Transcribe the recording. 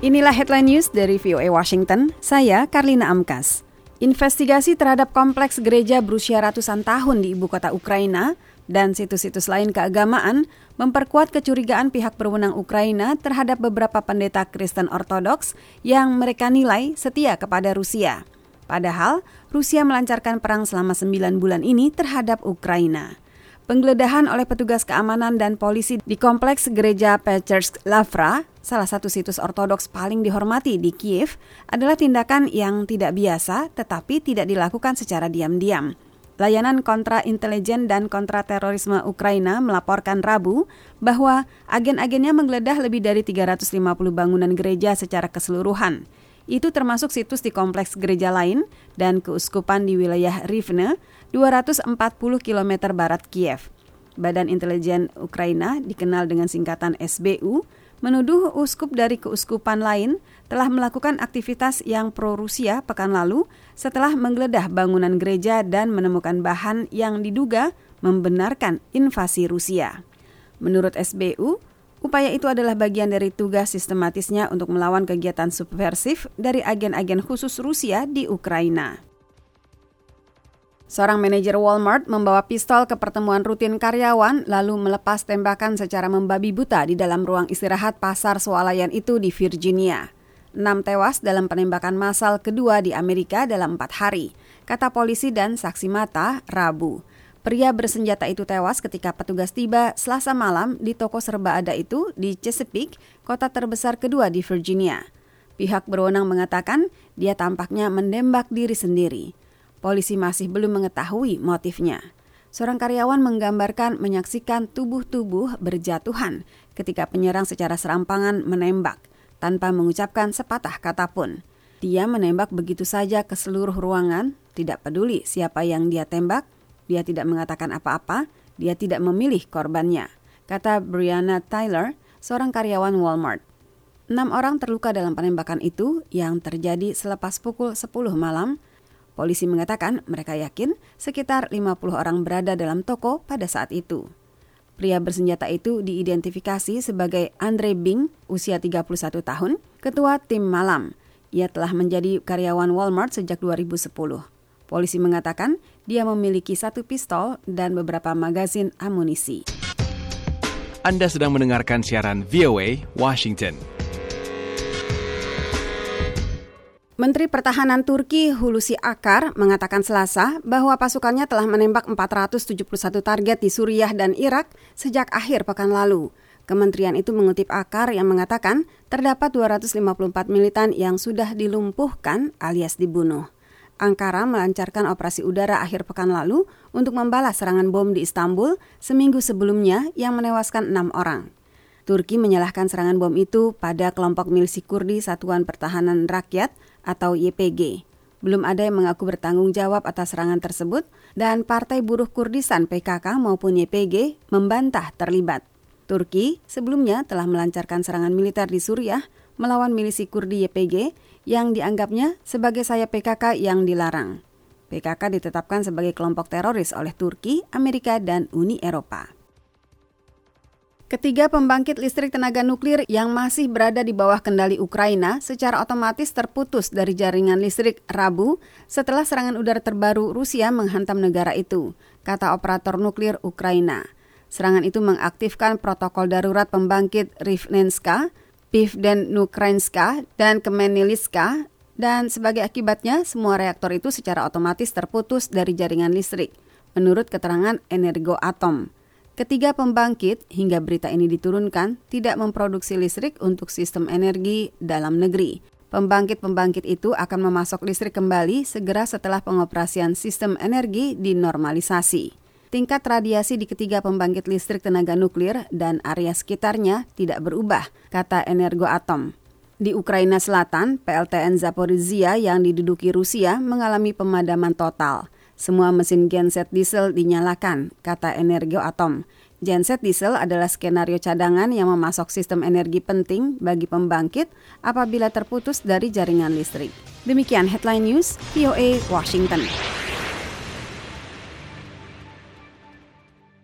Inilah headline news dari VOA Washington. Saya Karlina Amkas. Investigasi terhadap kompleks gereja berusia ratusan tahun di ibu kota Ukraina dan situs-situs lain keagamaan memperkuat kecurigaan pihak berwenang Ukraina terhadap beberapa pendeta Kristen Ortodoks yang mereka nilai setia kepada Rusia. Padahal, Rusia melancarkan perang selama sembilan bulan ini terhadap Ukraina. Penggeledahan oleh petugas keamanan dan polisi di kompleks gereja Pechersk Lavra, salah satu situs ortodoks paling dihormati di Kiev, adalah tindakan yang tidak biasa tetapi tidak dilakukan secara diam-diam. Layanan kontra intelijen dan kontra terorisme Ukraina melaporkan Rabu bahwa agen-agennya menggeledah lebih dari 350 bangunan gereja secara keseluruhan. Itu termasuk situs di kompleks gereja lain dan keuskupan di wilayah Rivne, 240 km barat Kiev. Badan Intelijen Ukraina, dikenal dengan singkatan SBU, menuduh uskup dari keuskupan lain telah melakukan aktivitas yang pro-Rusia pekan lalu setelah menggeledah bangunan gereja dan menemukan bahan yang diduga membenarkan invasi Rusia. Menurut SBU, Upaya itu adalah bagian dari tugas sistematisnya untuk melawan kegiatan subversif dari agen-agen khusus Rusia di Ukraina. Seorang manajer Walmart membawa pistol ke pertemuan rutin karyawan lalu melepas tembakan secara membabi buta di dalam ruang istirahat pasar swalayan itu di Virginia. Enam tewas dalam penembakan massal kedua di Amerika dalam empat hari, kata polisi dan saksi mata Rabu. Pria bersenjata itu tewas ketika petugas tiba selasa malam di toko serba ada itu di Chesapeake, kota terbesar kedua di Virginia. Pihak berwenang mengatakan dia tampaknya menembak diri sendiri. Polisi masih belum mengetahui motifnya. Seorang karyawan menggambarkan menyaksikan tubuh-tubuh berjatuhan ketika penyerang secara serampangan menembak tanpa mengucapkan sepatah kata pun. Dia menembak begitu saja ke seluruh ruangan, tidak peduli siapa yang dia tembak, dia tidak mengatakan apa-apa, dia tidak memilih korbannya, kata Brianna Tyler, seorang karyawan Walmart. Enam orang terluka dalam penembakan itu yang terjadi selepas pukul 10 malam. Polisi mengatakan mereka yakin sekitar 50 orang berada dalam toko pada saat itu. Pria bersenjata itu diidentifikasi sebagai Andre Bing, usia 31 tahun, ketua tim malam. Ia telah menjadi karyawan Walmart sejak 2010. Polisi mengatakan dia memiliki satu pistol dan beberapa magazin amunisi. Anda sedang mendengarkan siaran VOA Washington. Menteri Pertahanan Turki Hulusi Akar mengatakan Selasa bahwa pasukannya telah menembak 471 target di Suriah dan Irak sejak akhir pekan lalu. Kementerian itu mengutip Akar yang mengatakan terdapat 254 militan yang sudah dilumpuhkan alias dibunuh. Ankara melancarkan operasi udara akhir pekan lalu untuk membalas serangan bom di Istanbul seminggu sebelumnya yang menewaskan enam orang. Turki menyalahkan serangan bom itu pada kelompok milisi Kurdi Satuan Pertahanan Rakyat atau YPG. Belum ada yang mengaku bertanggung jawab atas serangan tersebut dan Partai Buruh Kurdistan PKK maupun YPG membantah terlibat. Turki sebelumnya telah melancarkan serangan militer di Suriah melawan milisi Kurdi YPG yang dianggapnya sebagai sayap PKK yang dilarang. PKK ditetapkan sebagai kelompok teroris oleh Turki, Amerika, dan Uni Eropa. Ketiga pembangkit listrik tenaga nuklir yang masih berada di bawah kendali Ukraina secara otomatis terputus dari jaringan listrik Rabu setelah serangan udara terbaru Rusia menghantam negara itu, kata operator nuklir Ukraina. Serangan itu mengaktifkan protokol darurat pembangkit Rivnenska Pivden Ukrainska dan Kemeniliska dan sebagai akibatnya semua reaktor itu secara otomatis terputus dari jaringan listrik, menurut keterangan Energo Atom. Ketiga pembangkit hingga berita ini diturunkan tidak memproduksi listrik untuk sistem energi dalam negeri. Pembangkit-pembangkit itu akan memasok listrik kembali segera setelah pengoperasian sistem energi dinormalisasi tingkat radiasi di ketiga pembangkit listrik tenaga nuklir dan area sekitarnya tidak berubah, kata Energo Atom. Di Ukraina Selatan, PLTN Zaporizhia yang diduduki Rusia mengalami pemadaman total. Semua mesin genset diesel dinyalakan, kata Energo Atom. Genset diesel adalah skenario cadangan yang memasok sistem energi penting bagi pembangkit apabila terputus dari jaringan listrik. Demikian headline news VOA Washington.